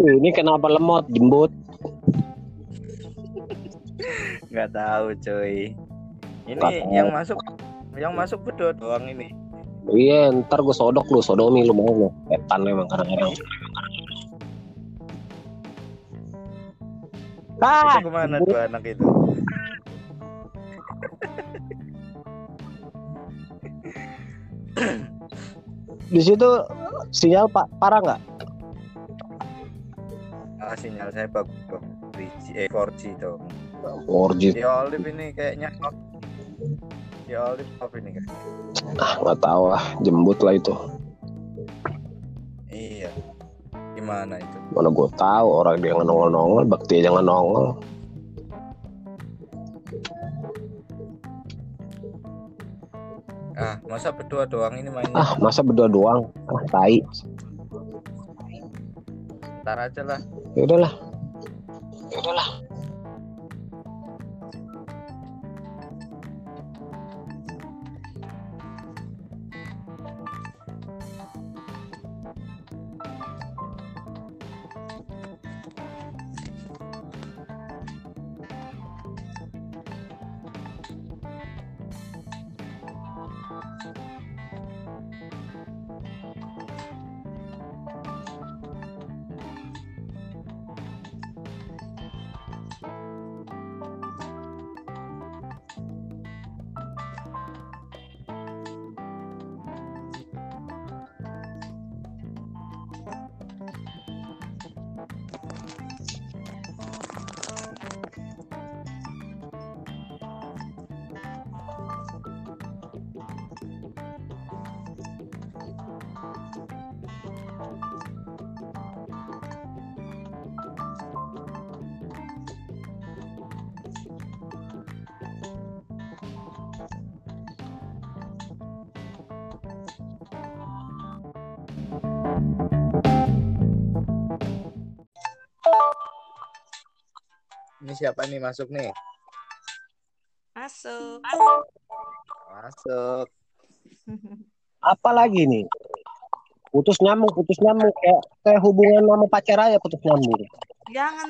Ini kenapa lemot, jembut? Nggak tahu cuy. Ini tahu. yang masuk yang masuk berdua doang ini. Iya, ntar gue sodok lu, sodomi lu mau lu. Setan emang kadang-kadang. Ah, itu ke mana dua anak itu? di situ sinyal pak parah nggak? Ah, sinyal saya bagus dong. 3G, eh 4G dong. 4G. Si Olive ini kayaknya off. Si Olive off ini kan. Ah, nggak tahu ah, jembut lah itu. Iya. Gimana itu? Mana gue tahu orang dia nongol-nongol, bakti jangan nongol. Ah, masa berdua doang ini mainnya? Ah, masa berdua doang? Ah, tai. Ntar aja lah. Ya udahlah. Ya udahlah. Ini siapa nih masuk nih? Masuk. Masuk. Apa lagi nih? Putus nyambung, putus nyambung kayak kayak hubungan sama pacar aja putus nyambung. Jangan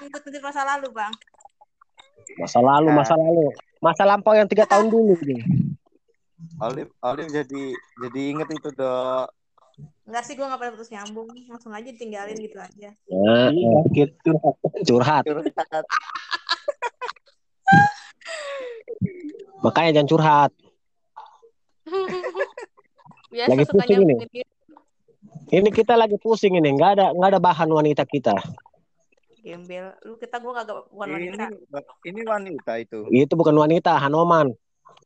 ngikut-ngikut masa lalu, Bang. Masa lalu, masa lalu, masa lampau yang tiga tahun dulu. Olive, Olive jadi jadi inget itu dok. Enggak sih, gue gak pernah putus nyambung. Langsung aja tinggalin gitu aja. Nah, gitu. Curhat. Curhat. Makanya jangan curhat. Biasa Lagi pusing ini. Ini kita lagi pusing ini, nggak ada nggak ada bahan wanita kita. Gembel. Lu kita gue gak bukan Ini wanita. ini wanita itu. Itu bukan wanita, Hanoman.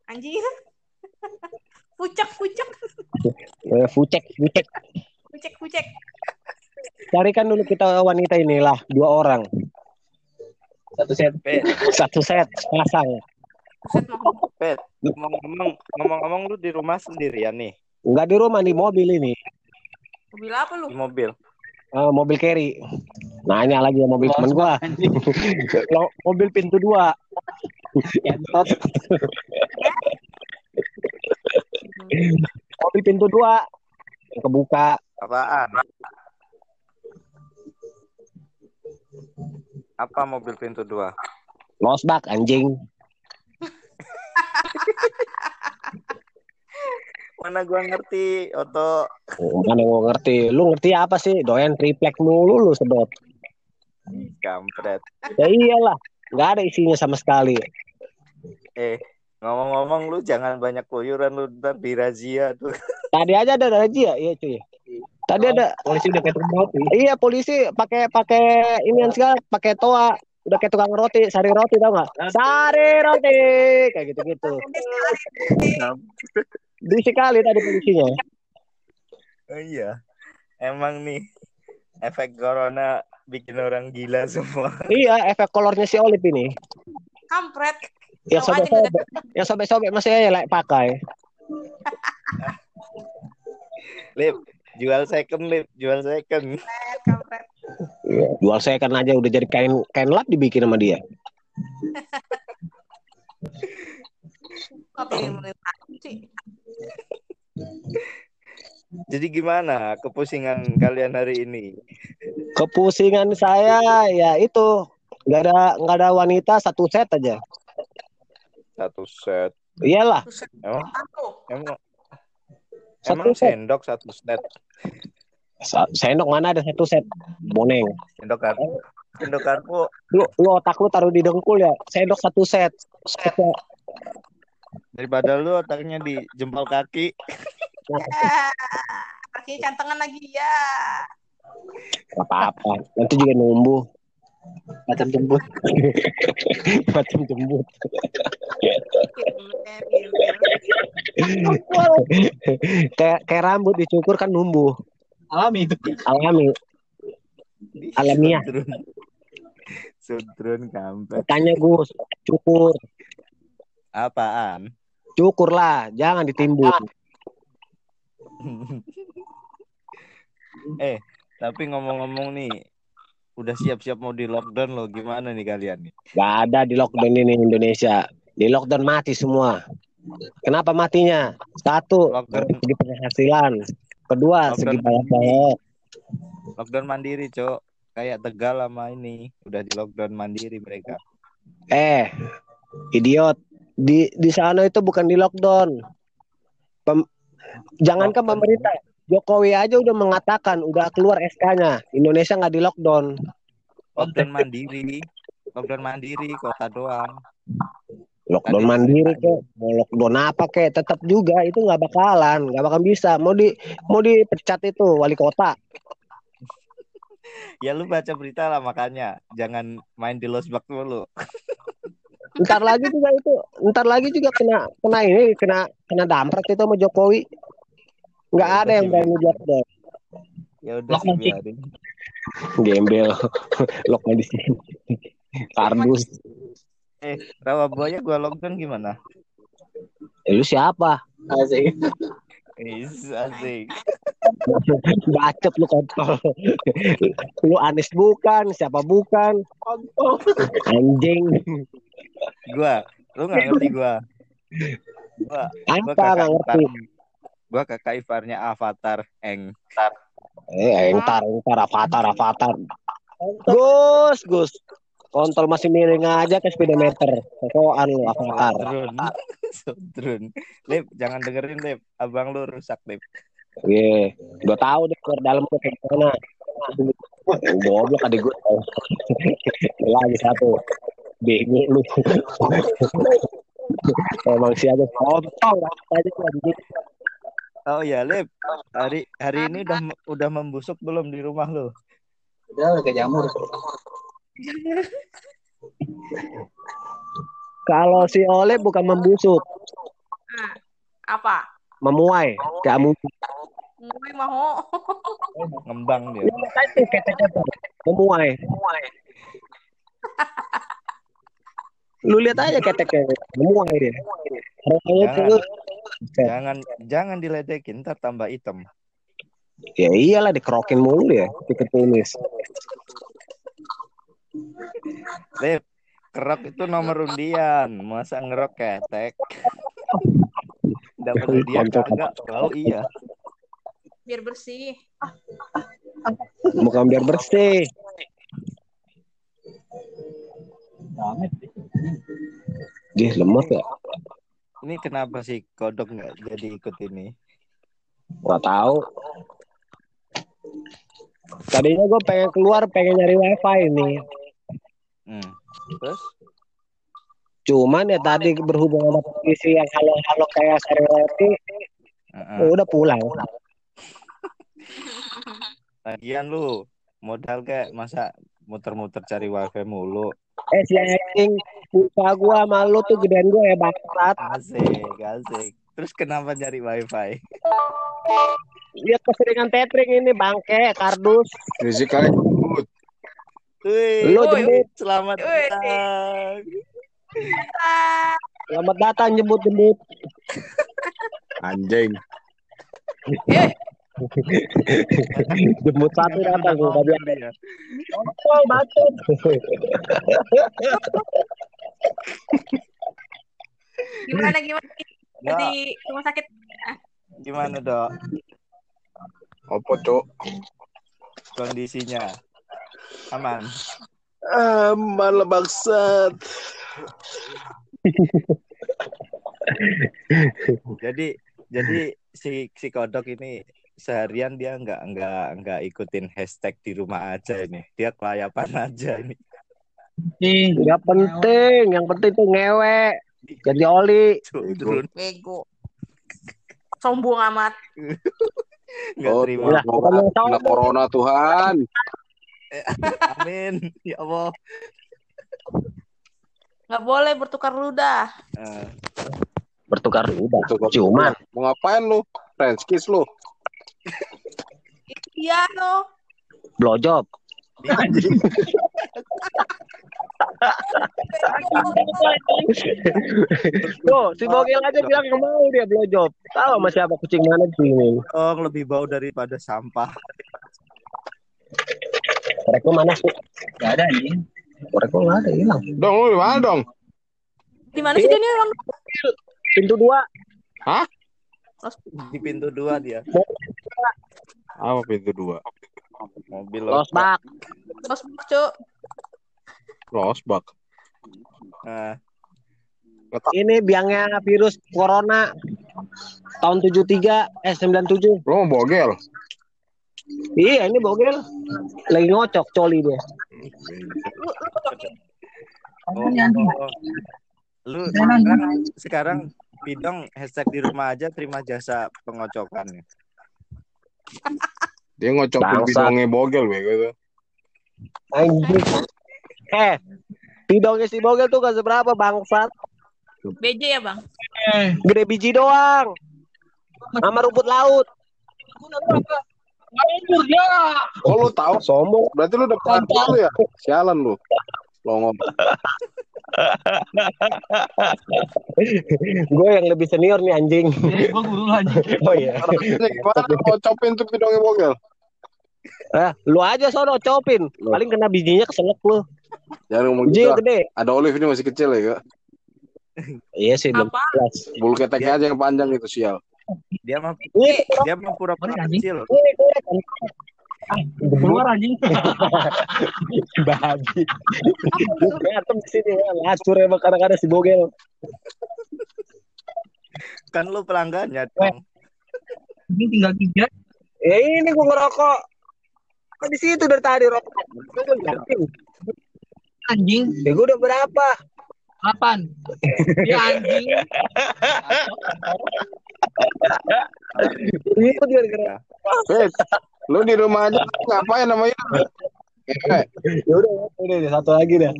Anjir. pucak, pucak. Eh, fucek, fucek. Pucek, pucek. Carikan dulu kita wanita inilah dua orang. Satu set. Pet, Satu set pasang. Mau pet. Ngomong-ngomong, ngomong-ngomong lu di rumah sendirian nih Nggak di rumah di mobil ini. mobil apa lu? di mobil. Eh, mobil carry. Nanya lagi ya mobil temen gua. Mobil pintu dua. mobil pintu dua. Yang kebuka. Apaan? Apa mobil pintu dua? Losbak anjing. Mana gua ngerti, Oto. Mana gua ngerti. Lu ngerti apa sih? Doyan triplek mulu lu sedot. Kampret. Ya iyalah. Nggak ada isinya sama sekali. Eh, ngomong-ngomong lu jangan banyak keluyuran lu ntar dirazia tuh. Tadi aja ada razia, iya cuy. Tadi ada Polisi udah kayak roti. Iya polisi pakai pakai ini yang segala pakai toa udah kayak tukang roti sari roti tau nggak sari roti kayak gitu gitu berisik kali tadi polisinya Oh iya. Emang nih efek corona bikin orang gila semua. iya efek kolornya si Olip ini Kampret. Yang Tahu aja sobek sobek yang sobek sobek masih aja like pakai Lip, jual second lip, jual second. Iya, jual saya kan aja udah jadi kain kain lap dibikin sama dia? Jadi gimana kepusingan kalian hari ini? Kepusingan saya ya itu nggak ada nggak ada wanita satu set aja. Satu set. Iyalah Emang emang Satu emang set. sendok satu set. Sa- sendok mana ada satu set boneng. Sendok karpu. Sendok karpu. Lu, lu otak lu taruh di dengkul ya. Sendok satu set. Set. Daripada lu otaknya di jempol kaki. Ya. Kaki cantengan lagi ya. Gak apa-apa. Nanti juga numbuh. Macam jembut. Macam jembut. Kayak kayak rambut dicukur kan numbuh. Alami itu. Alami. Alamiah. Sudrun kampret. Tanya Gus, cukur. Apaan? Cukur lah, jangan ditimbun. eh, tapi ngomong-ngomong nih, udah siap-siap mau di lockdown lo gimana nih kalian nih? Gak ada di lockdown ini Indonesia. Di lockdown mati semua. Kenapa matinya? Satu, Lockdown. segi penghasilan. Kedua, Lockdown. segi balap Lockdown mandiri, Cok. Kayak Tegal sama ini, udah di lockdown mandiri mereka. Eh, idiot. Di di sana itu bukan di lockdown. Pem- Jangankan Lockdown. pemerintah, Jokowi aja udah mengatakan udah keluar SK-nya. Indonesia nggak di lockdown. Lockdown mandiri. Lockdown mandiri kota doang. Lockdown Tadi mandiri kek, mau lockdown apa kek, tetap juga itu nggak bakalan, nggak bakal bisa. Mau di mau dipecat itu wali kota. Ya lu baca berita lah makanya. Jangan main di losbak dulu. Ntar lagi juga itu, ntar lagi juga kena kena ini, kena kena damprat itu sama Jokowi. Nggak Ya ada udah yang berani lockdown. Ya udah sih biarin. Gembel, lockdown di sini. Kardus. Eh, Rawabuaya gua lockdown gimana? Eh, lu siapa? Asik. Is asik. Bacot lu kontol. lu Anis bukan, siapa bukan? Anjing. Gua, lu nggak ngerti gua. Gua, gua kakak ngerti? Gua kakak iparnya Avatar Eng. Eh, entar, entar, avatar, avatar. Gus, Gus. Kontol masih miring aja ke speedometer. Sokokan lu, avatar. Sodrun. Sodrun. Lip, jangan dengerin Lip. Abang lu rusak Lip. Iya, gua tahu deh keluar dalam tuh kayak gimana. Goblok adik gue. Lagi satu. Bego lu. Emang sih aja kontol aja anjing. Oh ya Lip, hari hari ini udah udah membusuk belum di rumah lu? Udah udah kayak jamur. Kalau si Oleh bukan membusuk, Apa? memuai, kayak mu. Gue mau. Ngembang dia. Memuai. Lu lihat aja keteknya, memuai dia. Rasanya Jangan. tuh, Jangan jangan diledekin, ntar tambah hitam. ya iyalah dikerokin mulu ya, tiket tulis. Lip, kerok itu nomor undian. Masa ngerok ketek? Dapat hadiah Kontol. kagak? Oh iya. Biar bersih. Bukan biar bersih. Dia lemes ya. Ini kenapa sih kodok nggak jadi ikut ini? Gak tahu. Tadinya gue pengen keluar, pengen nyari wifi ini. Hmm. Terus? Cuman ya tadi berhubungan sama kondisi yang halo-halo kayak roti, Heeh. ya udah pulang. Lagian lu modal kayak masa muter-muter cari wifi mulu. Eh si anjing, lupa gue sama lu tuh gedean gue ya bangsat. Asik, asik. Terus kenapa nyari wifi? Dia keseringan tethering ini bangke, kardus. Musik kalian jemput. Lu jemput, selamat datang. Selamat datang jemput-jemput. Anjing. eh, Jemput satu datang gue tadi. Dia. Oh, bacot. Gimana gimana Dok, di rumah sakit? gimana dok Apa, Cok? kondisinya? Aman. Aman lah bangsat. Jadi jadi si si kodok ini seharian dia nggak nggak nggak ikutin hashtag di rumah aja ini. Dia kelayapan aja ini. Gak penting, yang penting tuh ngewe. Jadi oli. Bego. Sombong amat. Oh, terima. Kena sombong. corona Tuhan. Amin. Ya Allah. Nggak boleh bertukar ludah. Eh, Bertukar udah. Bertukar Ciuman. Mau ngapain lu? French kiss lu. Iya no. Blowjob. Tuh, si Bogel aja bilang nggak mau dia blowjob. Tahu sama siapa kucing mana di sini. oh, lebih bau daripada sampah. Koreknya mana sih? Gak ada anjing. Koreknya nggak ada, hilang. Dong lu di mana dong? Di mana sih dia nih orang? Pintu dua. Di pintu dua dia. Apa pintu dua? Mobil Los bak. Bos cuk. Losbak. Nah, Ini biangnya virus corona tahun 73 eh 97. Lu mau bogel? Iya, ini Bogel lagi ngocok coli dia. Lu lu kocokin. oh, oh. lu sekarang, sekarang Pidong hashtag di rumah aja terima jasa pengocokan. Dia ngocokin Bangsat. bidongnya bogel bego tuh. Anjing. Eh, pidongnya si Bogel tuh gak seberapa bangsat. BJ ya bang. Gede biji doang. Sama rumput laut. Oh lu tahu? Sombong. Berarti lu udah pernah lu ya? Sialan lu. Longom. Gue yang lebih senior nih anjing. Gue guru lu anjing. Oh iya. Gimana lu ngocopin tuh bidongnya bogel? Eh, lu aja sono copin. Paling kena bijinya keselak lu. Jangan ngomong Biji gitu. ah. gede. Ada Olive ini masih kecil ya, Kak. Iya sih, belum. Bulu keteknya aja yang panjang itu sial. Dia mah Ini dia mah pura-pura kecil. Kelihatan. Keluar anjing. Babi. Berantem di sini ya. Lacur emang kadang-kadang si Bogel. Kan lu pelanggannya dong. Ini tinggal tiga. Ya ini gua ngerokok. Kan di situ dari tadi rokok. Anjing. Ya gua udah berapa? Delapan. Ya anjing. Itu dia gara Bet, lu di rumah aja ngapain? Eh, Ya udah, udah, udah, satu lagi dah.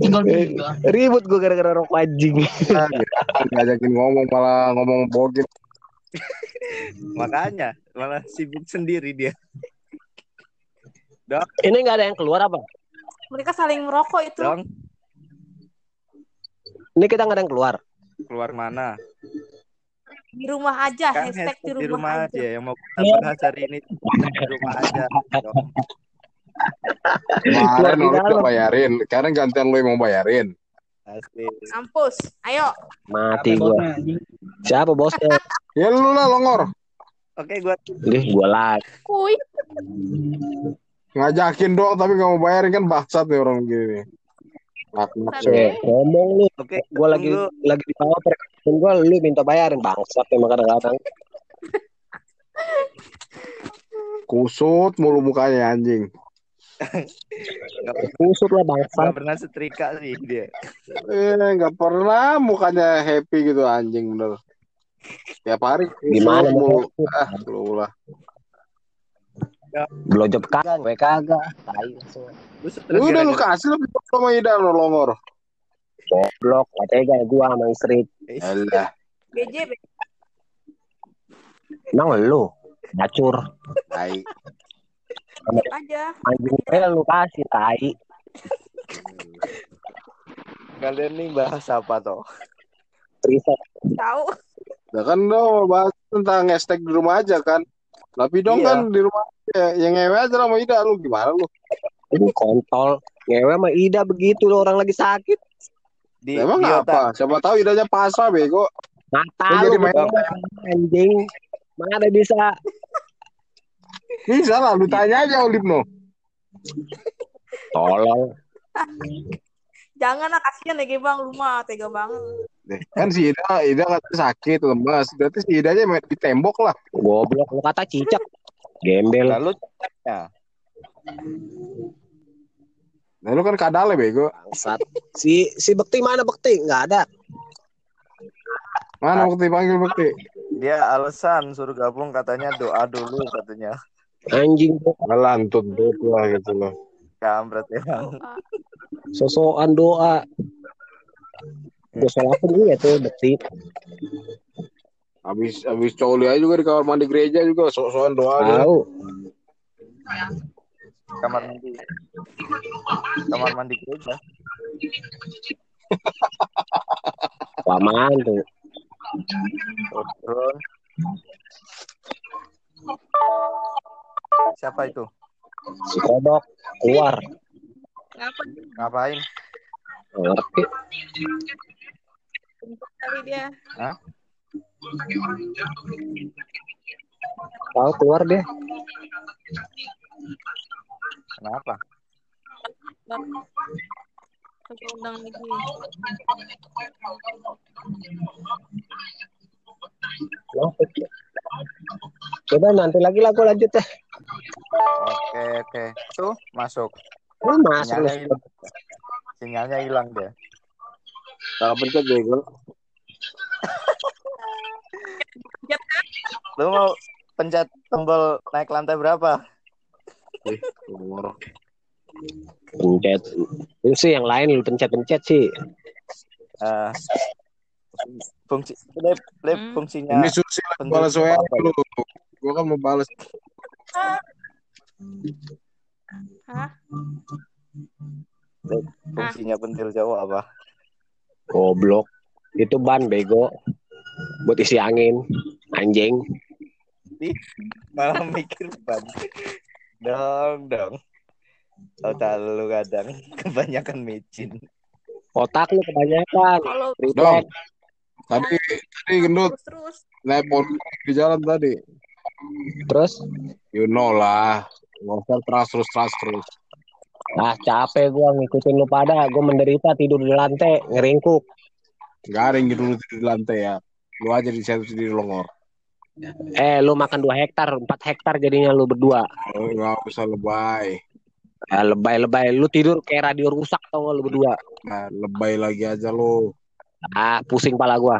Tinggal tiga. Ribut gua gara-gara rokok anjing. ngajakin ngomong malah ngomong bogel. Makanya malah sibuk sendiri dia. Ini nggak ada yang keluar apa? Mereka saling merokok itu. Dong, Ini kita nggak ada yang keluar. keluar mana? Di rumah aja. Kan hashtag hashtag di rumah, aja. yang mau kita bahas hari ini di rumah aja. Dong. Kemarin di lu udah bayarin, sekarang gantian lu yang mau bayarin. Asli. Kampus. Ayo. Mati gua. Anjing. Siapa bosnya? Ya lu lah longor, Oke, gua Nih, gua lagi. Kuy. ngajakin doang tapi gak mau bayarin kan bangsat nih orang gini. Laknat Tapi- sih. Eh, ngomong lu. oke. Gua lagi tunggu. lagi di bawah perekrutan gua, lu minta bayarin bangsat emang kadang-kadang. Kusut mulu mukanya anjing. Kusut lah Gak bangsat. pernah setrika sih dia. Eh, nggak pernah mukanya happy gitu anjing bener. Tiap hari Gimana mulu. Ah, lu lah. Blowjob kagak, gue kagak. Tai Udah lu kasih lu sama Ida lu longor. Goblok, gak tega gua sama istri. Eh, Alah, BJ. Emang lu ngacur. tai. aja. Anjing eh lu kasih tai. Kalian nih bahas apa toh? Riset. Tahu. Ya kan lo bahas tentang hashtag di rumah aja kan. Tapi dong Iya. kan di rumah ya, yang ngewe aja sama Ida lu gimana lu? Ini kontol. Ngewe sama Ida begitu loh, orang lagi sakit. Di, Emang di apa? Siapa tahu Idanya pasrah bego. Mata Lu lu jadi main- anjing. Mana bisa Bisa lah lu tanya aja Olip no. Tolong. Jangan lah kasihan deh bang lu mah tega banget. Deh, Kan si Ida, Ida katanya sakit, lemas. Berarti si Ida aja main di tembok lah. Goblok lu kata cicak. Gembel. Lalu ya, Nah, lu kan kadal bego. Bangsat. Si si Bekti mana Bekti? Nggak ada. Mana bukti panggil bukti? dia alasan suruh gabung katanya doa dulu katanya. Anjing Alah, antut lah gitu loh. Kampret emang. sosokan doa. Gue salahin iya tuh Bekti. Habis habis coli aja juga di kamar mandi gereja juga sok-sokan doa. Tahu. Kamar mandi. Kamar mandi gereja. Lamaan tuh. Siapa itu? Si kodok keluar. Ngapa Ngapain? Nggak Ngerti. Kali dia? Tahu keluar dia. Kenapa? Coba undang lagi. Coba nanti lagi lah gue lanjut ya. Oke oke. Tuh masuk. Lu masuk Sinyalnya. Sinyalnya hilang dia. Salah pencet bego. Lu mau pencet tombol naik lantai berapa? Eh, keluar. Pencet. Lu sih yang lain lu pencet-pencet sih. Eh, fungsi lip, lip Hmm. fungsinya Ini susi balas WA lu. Gua kan mau balas. Hah? fungsinya pentil jauh apa? Goblok. Itu ban bego. Buat isi angin. Anjing. Malah mikir ban. Dong dong. Tahu lu kadang kebanyakan micin. Otak lu kebanyakan. Refleks. Tadi tadi gendut terus terus. di jalan tadi. Terus. You know lah. Nggak usah trust terus trust terus. Ah capek gua ngikutin lu pada. Gua menderita tidur di lantai. Ngeringkuk. Garing gitu lu tidur di lantai ya. Lu aja di situ di longor. Eh lu makan 2 hektar. 4 hektar jadinya lu berdua. Oh, Nggak usah lebay. Ah, lebay-lebay. Lu tidur kayak radio rusak tau gak lu berdua. Nah, lebay lagi aja lu. Ah pusing pala gua.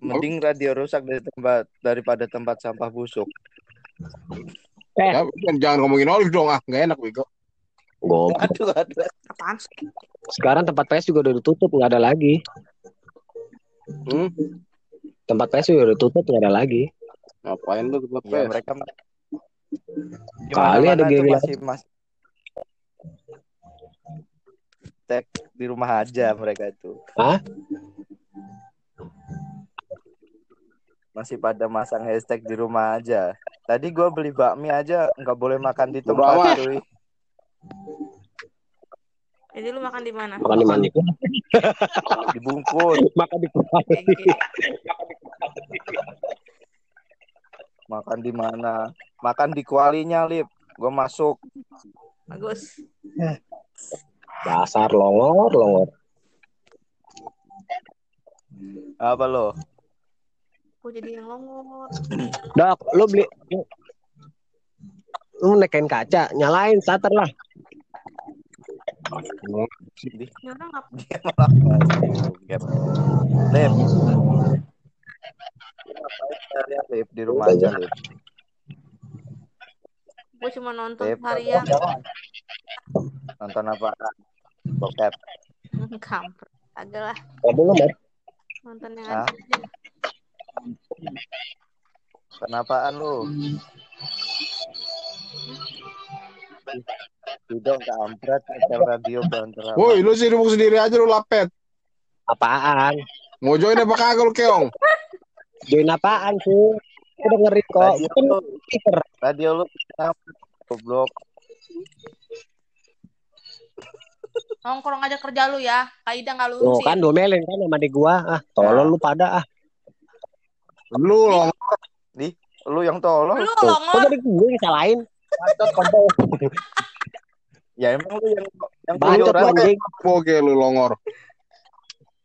Mending radio rusak dari tempat daripada tempat sampah busuk. Eh. Ya, jangan ngomongin Olive dong ah, nggak enak bego. Goblok. Aduh aduh. Apaan sih? Sekarang tempat PS juga udah ditutup. Nggak ada lagi. Hmm? Tempat PS juga udah tutup. Nggak ada lagi. Ngapain lu tempat Ya, pes? mereka Kali ada tuh masih mas tek di rumah aja mereka itu. Hah? Masih pada masang hashtag di rumah aja. Tadi gua beli bakmi aja nggak boleh makan di tempat cuy. Jadi lu makan di mana? Makan di mana? Dibungkus, Makan di gitu. makan di mana? Makan di kualinya, Lip. Gua masuk. Bagus. Dasar longor, longor. Apa lo? Gue jadi yang longor. Dok, lu beli lu nekain kaca, nyalain starter lah. Dia malah masuk. Lip. Ngapain Lip di rumah aja, Lip. gue cuma nonton Lip. harian. Nonton apa? Bokep. Kampret. Agak lah. Nonton yang ada. Kenapaan lu? Tidak kampret nyetel radio banter. Woi, lu sibuk sendiri aja lu lapet. Apaan? Mau join apa kagak lu keong? Join apaan sih? Aku dengerin kok. Radio Kan lu, speaker. radio lu? Goblok. Nongkrong aja kerja lu ya. Kaida nggak Tuh lurusin. kan domelin kan sama adik gua. Ah, tolol lu pada ah. Lu loh. Lu yang tolong. Lu Tuh, kok jadi gue yang salahin? Bacot kontol. Ya emang lu yang yang Bacot anjing. Oke lu longor.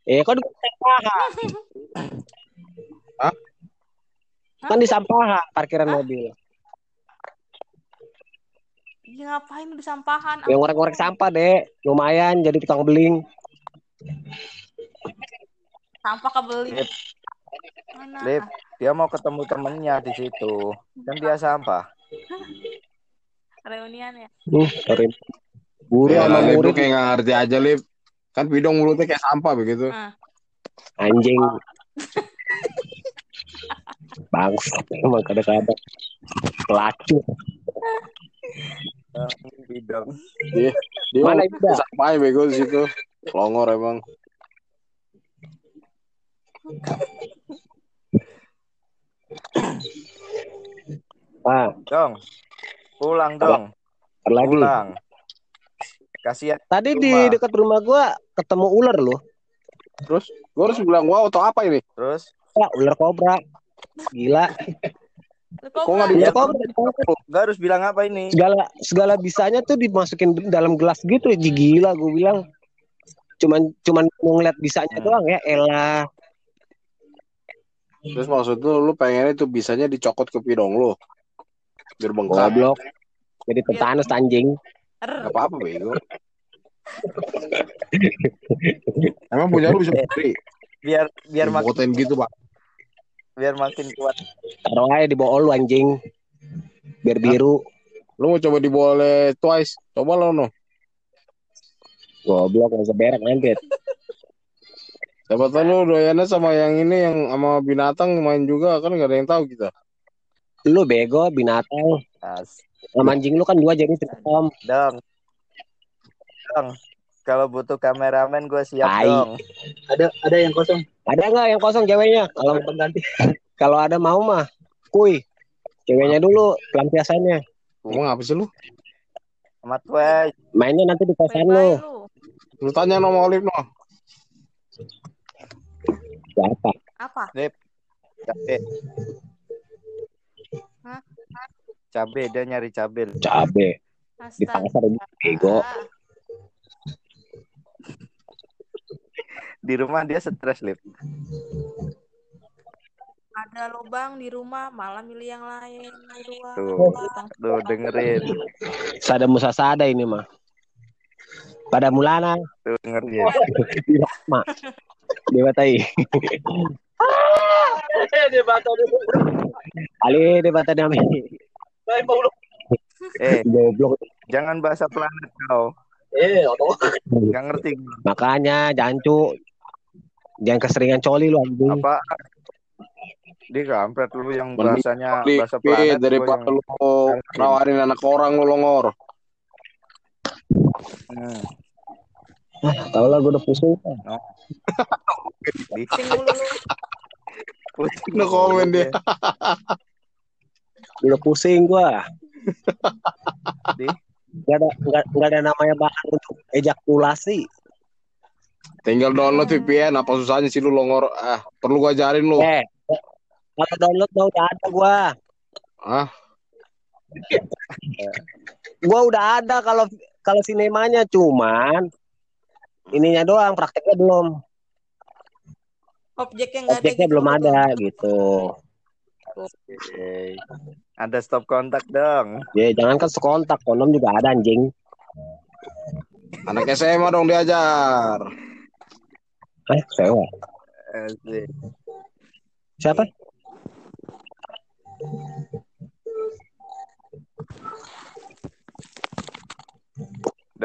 Eh kan di sampahan. Hah? Kan di sampahan parkiran Hah? mobil. Iya ngapain lu di sampahan? Yang ngorek-ngorek sampah, Dek. Lumayan jadi tukang beling. Sampah kebeli. Lip. Mana? Lip, dia mau ketemu temennya di situ. Kan dia sampah. Reunian ya. Uh, sorry. Guru Ya, sama Lip, lu murid kayak nggak ngerti aja, Lip. Kan bidong mulutnya kayak sampah begitu. Ah. anjing. Bangsat emang kadang-kadang. Pelacur. Bidong. Dia Mana mulutnya Ibda? sampah ya, bego di situ. Longor emang. Ah, Dong. Pulang dong. lagi. Pulang. Kasihan Tadi di Rumah. dekat rumah gua ketemu ular loh. Terus gue harus bilang wow atau apa ini? terus Wah, ular kobra. Gila. Kok nggak kobra. Gak harus bilang apa ini? Segala segala bisanya tuh dimasukin dalam gelas gitu. Gila gue bilang. Cuman cuman mau ngeliat bisanya Hmm. doang ya. Elah. Terus maksud lu lu pengennya tuh bisanya dicokot ke pidong lu. Biar bengkak. Goblok. Jadi tetanus anjing. Gak apa-apa bego. Emang punya lu bisa berdiri. Biar biar makin gitu, Pak. biar makin kuat. Taruh aja di bawah lu anjing. Biar biru. Lu mau coba diboleh twice. Coba lo no. Goblok gak usah berak nanti. Siapa tahu lu doyannya sama yang ini yang sama binatang main juga kan gak ada yang tahu kita. Lu bego binatang. As. Sama anjing lu kan dua jadi om. Dong. Dong. Kalau butuh kameramen gue siap Tai. dong. Ada ada yang kosong. Ada nggak yang kosong ceweknya? Kalau pengganti. kalau ada mau mah, kuy. Ceweknya dulu pelampiasannya. Ngomong apa sih lu? Amat gue. Mainnya nanti di kosan lu. lu. Tanya nama Olive no. Siapa? Apa? Cabe. Hah? Cabe dia nyari cabe. Cabe. Di pasar bego. Di rumah dia stres lip. Ada lubang di rumah, malah milih yang lain di luar. Tuh. Tuh dengerin. Sada musasada ini mah. Pada mulana Tuh dengerin. mak. Dewa tai. Ali dewa tai nami. Eh, Goblok. jangan bahasa planet kau. Eh, otot. Gak ngerti. Makanya jancu. Jangan keseringan coli lu anjing. apa. Di kampret lu yang bahasanya bahasa planet gua daripada lu nawarin anak orang lu longor. Hmm. Tahu lah gue udah pusing. Di Pusing mulu lu. pusing No comment dia. Udah pusing gua. Di Gak ada gak, gak ada namanya bahan untuk ejakulasi. Tinggal download VPN apa susahnya sih lu longor. Ah, perlu gua ajarin lu. Eh, kalau download mau udah ada gua. Ah, Gua udah ada kalau kalau sinemanya cuman ininya doang, prakteknya belum. Objeknya nggak ada. Objeknya gitu belum lu. ada gitu. Oke. Ada stop kontak dong. Ya jangan kan sekontak, kondom juga ada anjing. anak SMA dong diajar. Eh, sewa. Siapa?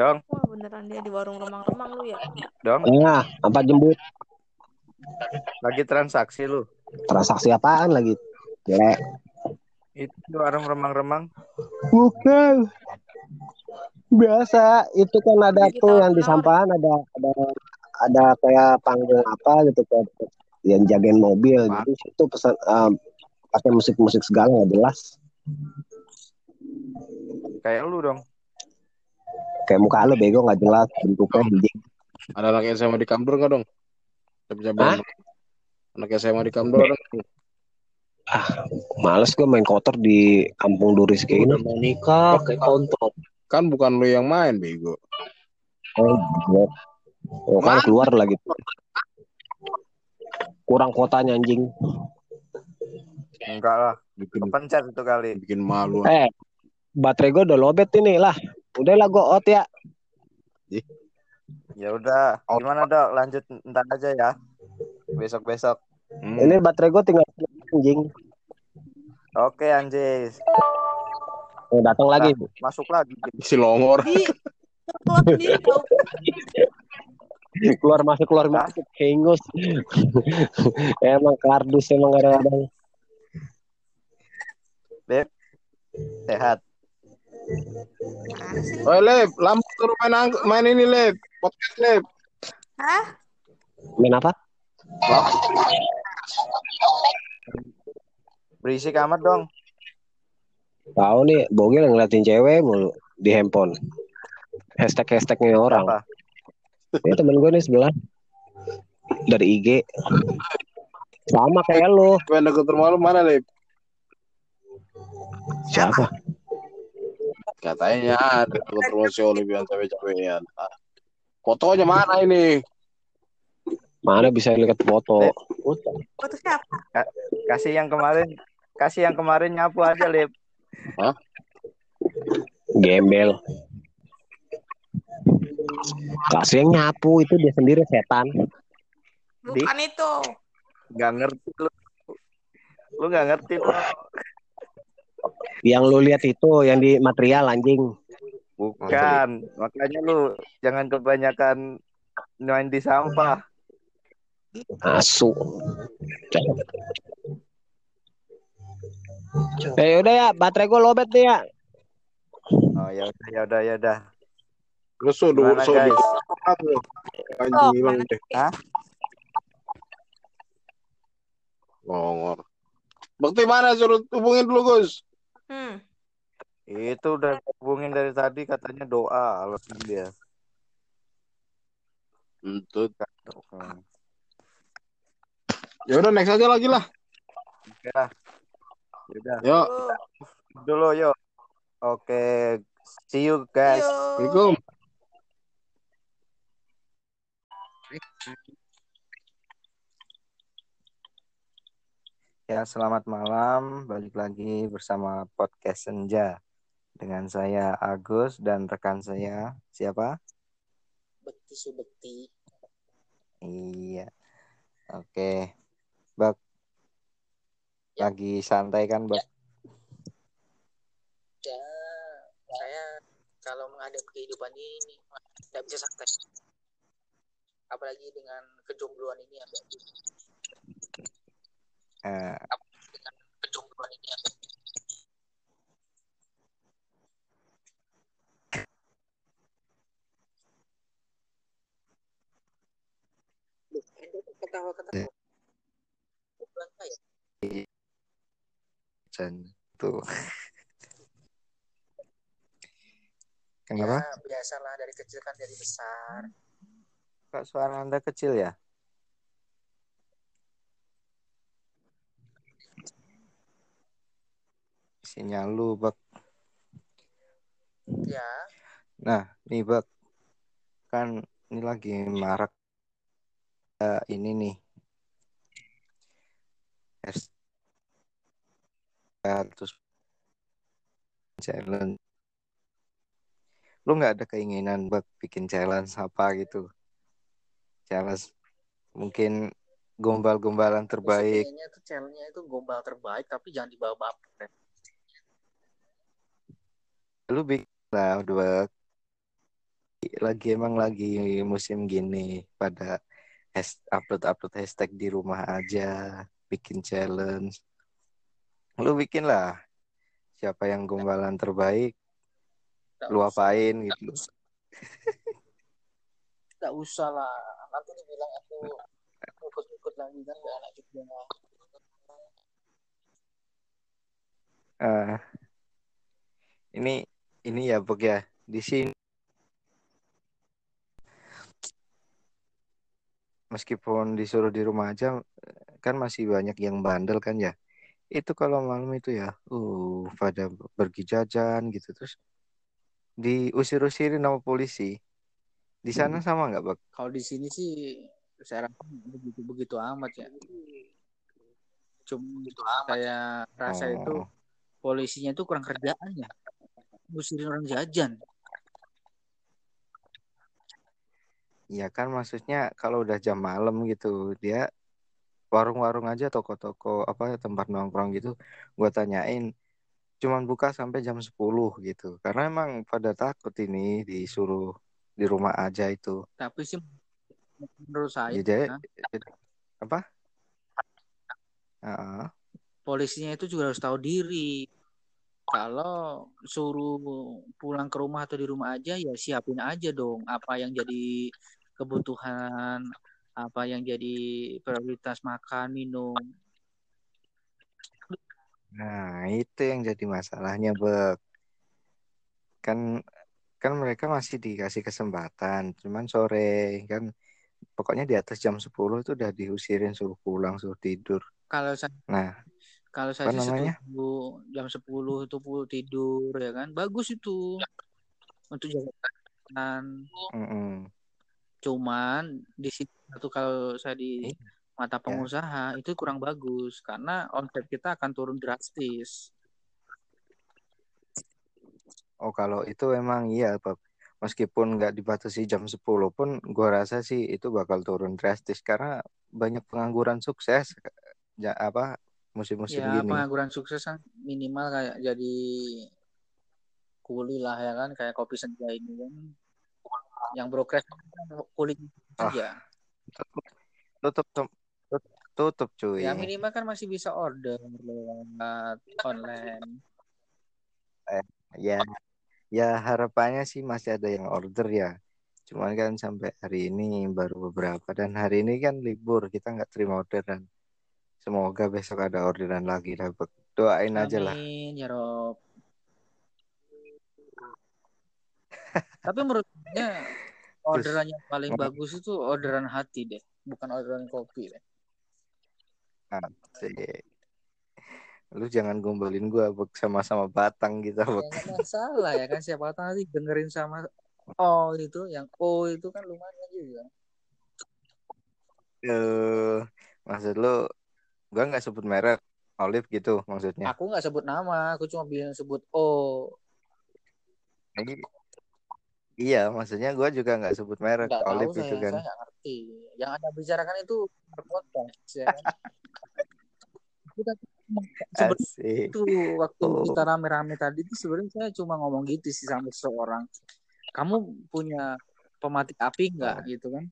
Dong, Wah beneran dia di warung remang-remang lu ya. dong. Nah, apa jembut? Lagi transaksi lu. Transaksi apaan lagi? Jelek. Itu warung remang-remang. Bukan. Biasa, itu kan ada Kita tuh yang di sampahan ada ada ada kayak panggung apa gitu kayak yang jagain mobil. Pak. Jadi itu pesan em, pakai musik-musik segala nggak jelas. Kayak lu dong. Kayak muka lu bego nggak jelas bentuknya anjing. Ada anak SMA di Kamdur nggak dong? Hah? Anak SMA di Kamdur ada nggak? ah males gue main kotor di kampung Duris kayak gini mau nikah kayak kontol. Kan bukan lu yang main, bego. oh, gila. oh kan keluar lagi kurang kotanya anjing Enggak lah. Bikin Pencet itu kali. bikin malu. eh baterai gue udah lobet ini lah udahlah gue out ya Ya udah. Gimana dok? Lanjut ntar aja ya. Besok besok. Hmm. ini baterai gue tinggal anjing Oke Anjis. oh, datang lagi Masuk lagi. Si longor. Keluar masuk keluar masuk hengus emang kardus emang kadang-kadang Sehat. Oi, Lep, lampu suruh main ang- main ini, Lep. Podcast, Lep. Hah? main apa Berisik amat dong. tahu nih bogil ngeliatin cewek mulu di handphone hashtag hashtagnya orang Apa? ini temen gue nih sebelah dari IG sama kayak lu Main deket rumah lu mana, Lep? siapa Katanya ada deket rumah si Oli bilang cewek-cewekan. Ah. Fotonya mana ini? mana bisa lihat foto Foto siapa? Kasih yang kemarin. Kasih yang kemarin nyapu aja, Lip. gembel kasih yang nyapu itu dia sendiri setan Bukan itu. Gak ngerti lu. Lu gak ngerti lu. Yang lu lihat itu yang di material anjing Bukan. Makanya lu jangan kebanyakan main di sampah. asu Eh udah ya, baterai gue lobet nih ya. Oh ya udah ya udah ya udah. Lu so, du, Gimana, so, guys? du, Oh, Anjing hilang deh. Hah? Longor. Bakti mana suruh hubungin dulu, Gus. Hmm. Itu udah hubungin dari tadi katanya doa alasan dia. Hmm. Ya udah next aja lagi lah. Oke lah. Ya Udah. Yuk. Dulu yuk. Oke. See you guys. Assalamualaikum. Ya, selamat malam. Balik lagi bersama podcast Senja. Dengan saya Agus dan rekan saya siapa? Bekti subekti. Iya. Oke. Bak. Ya. Lagi santai kan, Bak? Ya, saya kalau menghadapi kehidupan ini tidak bisa santai. Apalagi dengan kejombloan ini ya. Ketawa-ketawa. Chan. Tuh. Kenapa? Ya, biasalah dari kecil kan dari besar. Kok suara Anda kecil ya? Sinyal lu, Bak. Ya, Nah, nih Bak. Kan ini lagi marak eh, ini nih. Eh, terus challenge. Lu nggak ada keinginan Bak bikin challenge apa gitu? Challenge mungkin gombal-gombalan terbaik. Kayaknya tuh channelnya itu gombal terbaik tapi jangan dibawa baper. Lu bikin lah udah lagi emang lagi musim gini pada has- upload-upload hashtag di rumah aja, bikin challenge. Lu bikin lah siapa yang gombalan terbaik, lu usah. apain gitu. Nggak usah lah. Nanti dibilang aku ikut-ikut lagi kan gak enak juga. Eh, ini ini ya Bok ya di sini meskipun disuruh di rumah aja kan masih banyak yang bandel kan ya itu kalau malam itu ya, uh, pada pergi jajan gitu terus diusir-usirin sama polisi. Di sana sama nggak, Bak? Kalau di sini sih saya rasa begitu begitu amat ya. Cuma saya rasa itu Oh, polisinya itu kurang kerjaan ya. Usirin orang jajan. ya kan maksudnya kalau udah jam malam gitu, dia warung-warung aja toko-toko apa tempat nongkrong gitu, gua tanyain cuman buka sampai jam 10 gitu. Karena emang pada takut ini disuruh di rumah aja itu. Tapi sih menurut saya Jadi ya, apa? Heeh. polisinya itu juga harus tahu diri. Kalau suruh pulang ke rumah atau di rumah aja ya siapin aja dong apa yang jadi kebutuhan, apa yang jadi prioritas makan, minum. Nah, itu yang jadi masalahnya, Bek. Kan kan mereka masih dikasih kesempatan, cuman sore kan pokoknya di atas jam 10 itu udah diusirin suruh pulang, suruh tidur. Kalau saya Nah, kalau saya setuju jam 10 itu tidur ya kan. Bagus itu untuk jaga kesehatan. Mm-mm. Cuman di situ kalau saya di Iya. mata pengusaha itu kurang bagus karena omset kita akan turun drastis. Oh, kalau itu emang iya, Beb. Meskipun nggak dibatasi jam 10 pun gua rasa sih itu bakal turun drastis karena banyak pengangguran sukses ya, apa musim-musim Ya gini. pengangguran sukses kan minimal kayak jadi kuli lah ya kan kayak kopi senja ini kan yang progres kan kuli Ah. saja. Tutup tutup tutup cuy. Ya minimal kan masih bisa order lewat online. Ya, ya harapannya sih masih ada yang order ya. Cuman kan sampai hari ini baru beberapa dan hari ini kan libur kita nggak terima orderan. Semoga besok ada orderan lagi. Bek. Doain aja lah. Amin ya Rob. Tapi menurut saya orderan yang paling bagus itu orderan hati deh, bukan orderan kopi deh. Asik. Lu jangan gombalin gua sama-sama batang gitu. Ya Bek. masalah ya kan siapa tahu nanti dengerin sama O itu, yang O itu kan lumayan juga. Eh, maksud lu gua nggak sebut merek Olive gitu maksudnya. Aku nggak sebut nama, aku cuma bilang sebut O. Lagi- Iya, maksudnya gua juga nggak sebut merek Nggak tahu Olive saya, kan. saya nggak ngerti. Yang anda bicarakan itu berkonteks ya. kan? Kita itu waktu Oh. kita rame-rame tadi itu sebenarnya saya cuma ngomong gitu sih sama seseorang. Kamu punya pematik api nggak Oh. gitu kan?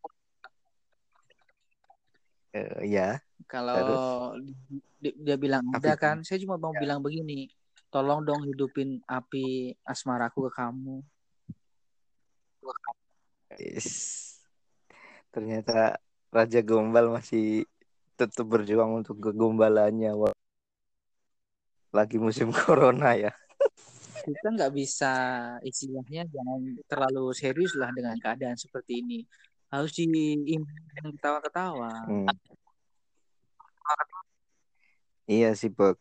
Eh, iya. Kalau di- di- dia bilang ada kan? saya cuma mau bilang begini, tolong dong hidupin api asmaraku ke kamu. Is. Ternyata Raja Gombal masih tetap berjuang untuk kegombalannya lagi musim corona ya. Kita nggak bisa istilahnya jangan terlalu serius lah dengan keadaan seperti ini. Harus diimbang ketawa-ketawa. Hmm. Iya sih, Bek.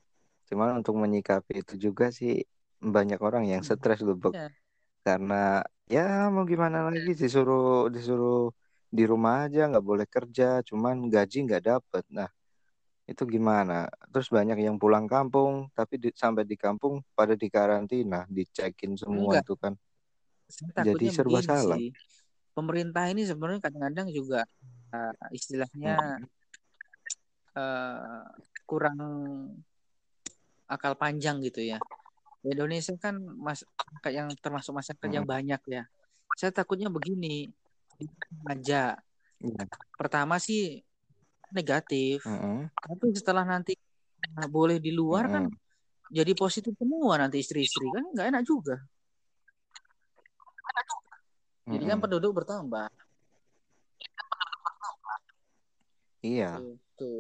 Cuman untuk menyikapi itu juga sih banyak orang yang stres loh, Bek. Iya. Karena ya mau gimana lagi disuruh disuruh di rumah aja nggak boleh kerja, cuman gaji nggak dapet. Nah, itu gimana? Terus banyak yang pulang kampung, tapi di- sampai di kampung pada dikarantina, dicekin semua Enggak. itu kan. Saya Jadi serba begini salah. sih. Pemerintah ini sebenarnya kadang-kadang juga uh, istilahnya uh, kurang akal panjang gitu ya. Indonesia kan mas kayak yang termasuk masyarakat yang banyak ya. Saya takutnya begini aja. Iya. Pertama sih negatif, Mm-mm. tapi setelah nanti nggak boleh di luar kan Mm-mm. jadi positif semua nanti istri-istri kan nggak enak juga. Jadi kan penduduk bertambah. Iya, Gitu.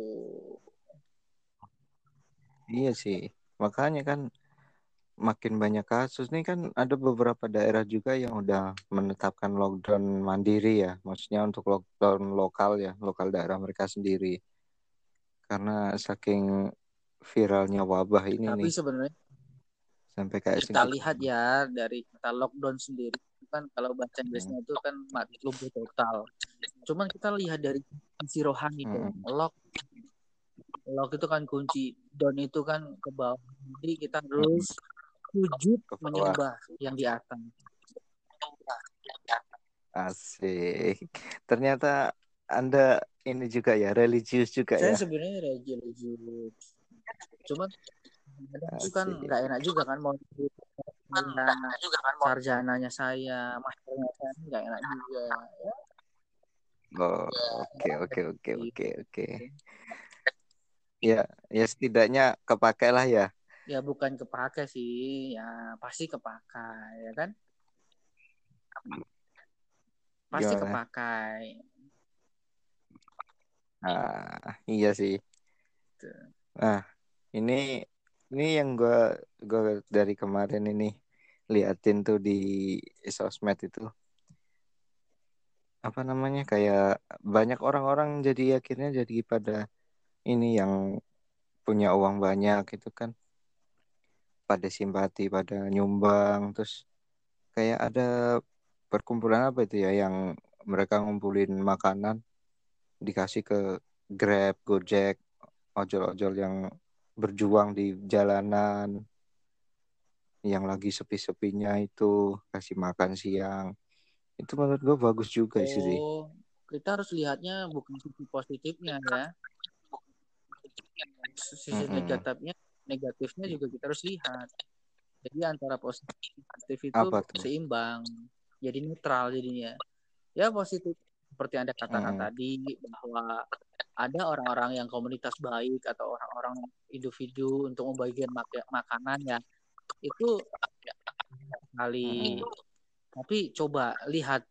iya sih. Makanya kan makin banyak kasus nih kan ada beberapa daerah juga yang udah menetapkan lockdown mandiri ya. Maksudnya untuk lockdown lokal ya, lokal daerah mereka sendiri. Karena saking viralnya wabah ini Tapi nih sebenarnya sampai kayak kita lihat ya dari kata lockdown sendiri itu kan kalau bahasa Inggrisnya itu kan mati lumpuh total. Cuman kita lihat dari sisi rohani itu Mm-mm. lock lock itu kan kunci down itu kan ke bawah. Jadi kita harus sujud Ke bawah. menyembah yang di atas. Asik. Ternyata Anda ini juga ya religius juga Saya ya. sebenarnya religius. Cuman itu kan nggak enak juga kan mau saya, sarjananya saya, masternya saya nggak enak juga. Ya, Oh, oke oke oke oke oke. Ya, ya setidaknya kepakai lah ya. ya bukan kepake sih, ya pasti kepakai ya kan? Pasti Gimana? kepakai. Ah, iya sih. Gitu. Nah, ini ini yang gua gua dari kemarin ini liatin tuh di sosmed itu. Apa namanya kayak banyak orang-orang jadi akhirnya jadi pada ini yang punya uang banyak gitu kan. Pada simpati pada nyumbang terus kayak ada perkumpulan apa itu ya yang mereka ngumpulin makanan dikasih ke Grab, Gojek, ojol-ojol yang berjuang di jalanan yang lagi sepi-sepinya itu kasih makan siang itu menurut gue bagus juga sih sih. Oh, kita harus lihatnya bukan sisi positifnya ya. Sisi Mm-mm. negatifnya, negatifnya juga kita harus lihat. Jadi antara positif negatif itu seimbang. Jadi netral jadinya. Ya positif seperti Anda katakan Mm-mm. tadi bahwa ada orang-orang yang komunitas baik atau orang-orang individu untuk membagikan mak- makanan ya itu kali Mm-mm. tapi coba lihat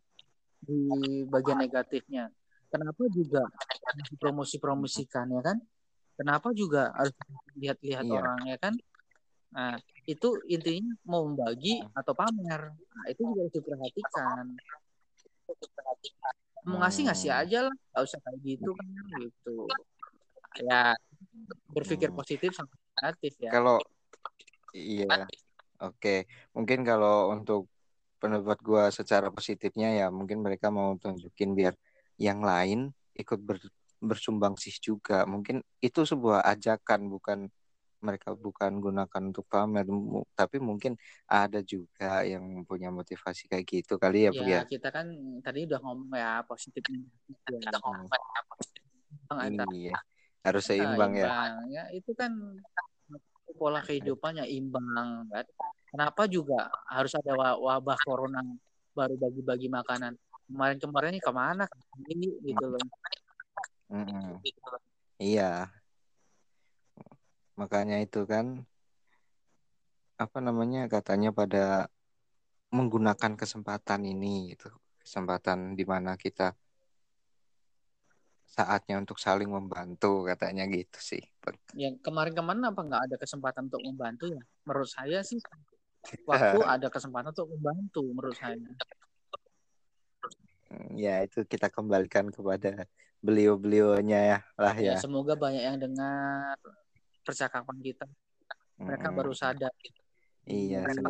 di bagian negatifnya. Kenapa juga promosi-promosikan ya kan? Kenapa juga harus lihat-lihat Iya. orang ya kan? Nah itu intinya mau membagi atau pamer. Nah itu juga harus diperhatikan mau ngasih ngasih Hmm. aja lah nggak usah kayak gitu kan gitu ya berpikir Hmm. positif sama negatif ya Kalau iya, oke. Mungkin kalau untuk pendapat gua secara positifnya ya mungkin mereka mau tunjukin biar yang lain ikut ber- bersumbangsi juga. Mungkin itu sebuah ajakan bukan mereka bukan gunakan untuk pamer, tapi mungkin ada juga yang punya motivasi kayak gitu kali ya, ya ya. kita kan tadi udah ngomong ya positif ya Bang, antara Iya, harus Nah, seimbang ya. ya itu kan pola kehidupannya imbang kan? Kenapa juga harus ada wa- wabah corona baru bagi-bagi makanan? Kemarin-kemarin ini ke mana? Ini gitu loh. Mm-mm. Iya, makanya itu kan apa namanya katanya pada menggunakan kesempatan ini gitu. Kesempatan di mana kita saatnya untuk saling membantu katanya gitu sih. Yang kemarin-kemarin apa nggak ada kesempatan untuk membantu ya menurut saya sih waktu ada kesempatan untuk membantu menurut saya Ya itu kita kembalikan kepada beliau-beliaunya ya lah ya ya. semoga banyak yang dengar percakapan kita mereka Mm-mm. baru sadar Iya di, sih.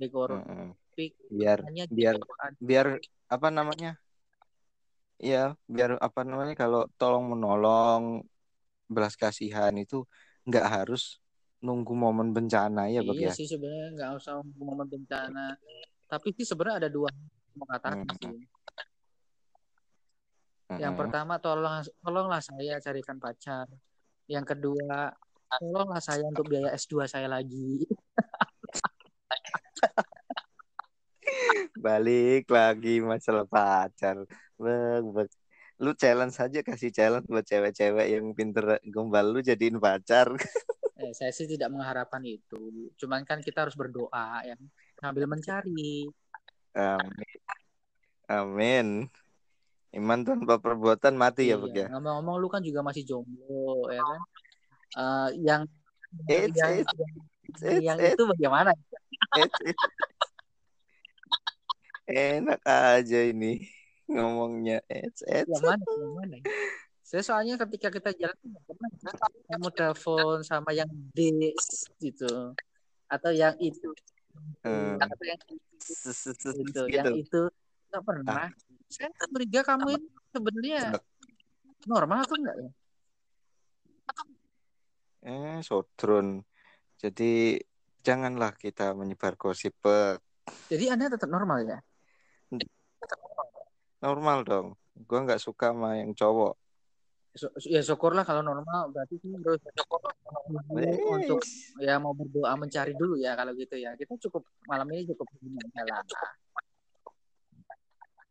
di corona Mm-mm. Tapi Biar biar ada biar apa namanya? Ya, biar apa namanya kalau tolong menolong belas kasihan itu nggak harus nunggu momen bencana ya, Bang Iya ya. sih sebenarnya nggak usah momen bencana. Tapi sih sebenarnya ada dua mengatakan Mm-mm. sih. Yang Mm-mm. pertama tolong tolonglah saya carikan pacar. Yang kedua tolonglah saya untuk biaya S2 saya lagi. Balik lagi masalah pacar. Bang, bang. Lu challenge saja kasih challenge buat cewek-cewek yang pinter gombal lu jadiin pacar. Eh, saya sih tidak mengharapkan itu. Cuman kan kita harus berdoa ya sambil mencari. Amin. Amin. Iman tanpa perbuatan mati ya, Iya, ya. ngomong-ngomong lu kan juga masih jomblo ya kan. Eh, yang It's, yang it's, yang, it's, yang it's, itu bagaimana? it's, it's. Enak aja ini ngomongnya. It's, it's. Yang mana? Yang mana? Saya soalnya ketika kita jalan pernah kamu telepon sama yang this gitu atau yang itu Eh, atau yang ses- ses- ses- gitu, yang itu nggak pernah. Saya curiga kamu ini sebenarnya normal atau enggak ya? Eh, sodron. Jadi janganlah kita menyebar gosip. Jadi Anda tetap normal ya? Normal dong. Gua nggak suka sama yang cowok. So- ya syukurlah kalau normal berarti harus untuk ya mau berdoa mencari dulu ya kalau gitu ya. Kita cukup malam ini cukup lah.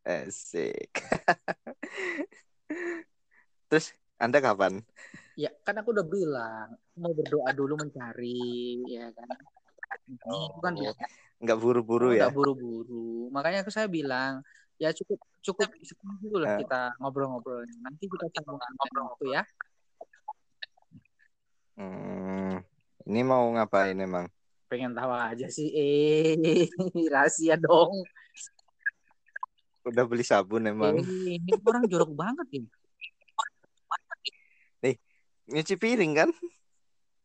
Asik. Terus Anda kapan? Ya kan aku udah bilang mau berdoa dulu mencari ya kan. Itu kan Oh, biasa. Nggak buru-buru ya? nggak buru-buru. Makanya aku saya bilang ya cukup cukup sekarang dulu lah Eh. kita ngobrol-ngobrolnya. Nanti kita sambung ngobrol waktu ya. Hmm, ini mau ngapain emang? Pengen tahu aja sih. Eh rahasia dong. Udah beli sabun emang? Eh, ini orang jorok banget ya. Nyuci piring kan?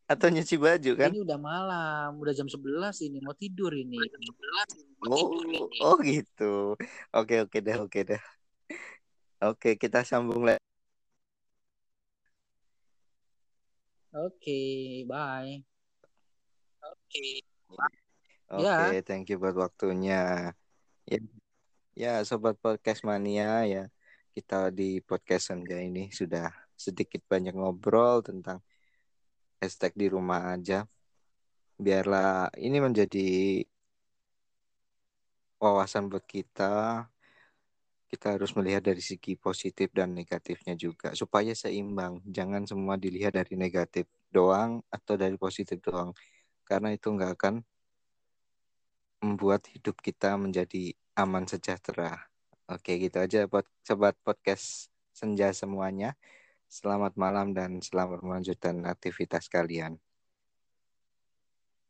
Atau nyuci baju kan? Ini udah malam, udah jam 11 ini mau tidur ini. Oh, oh gitu. Oke, oke deh, oke deh. Oke, kita sambung lagi. Oke, bye. Oke, Ya. thank you buat waktunya. Ya, ya sobat podcast mania ya. Kita di podcast Senja ini sudah sedikit banyak ngobrol tentang hashtag di rumah aja. Biarlah ini menjadi wawasan buat kita. Kita harus melihat dari segi positif dan negatifnya juga supaya seimbang. Jangan semua dilihat dari negatif doang atau dari positif doang. Karena itu nggak akan membuat hidup kita menjadi aman sejahtera. Oke, gitu aja buat sobat podcast senja semuanya. Selamat malam dan selamat melanjutkan aktivitas kalian.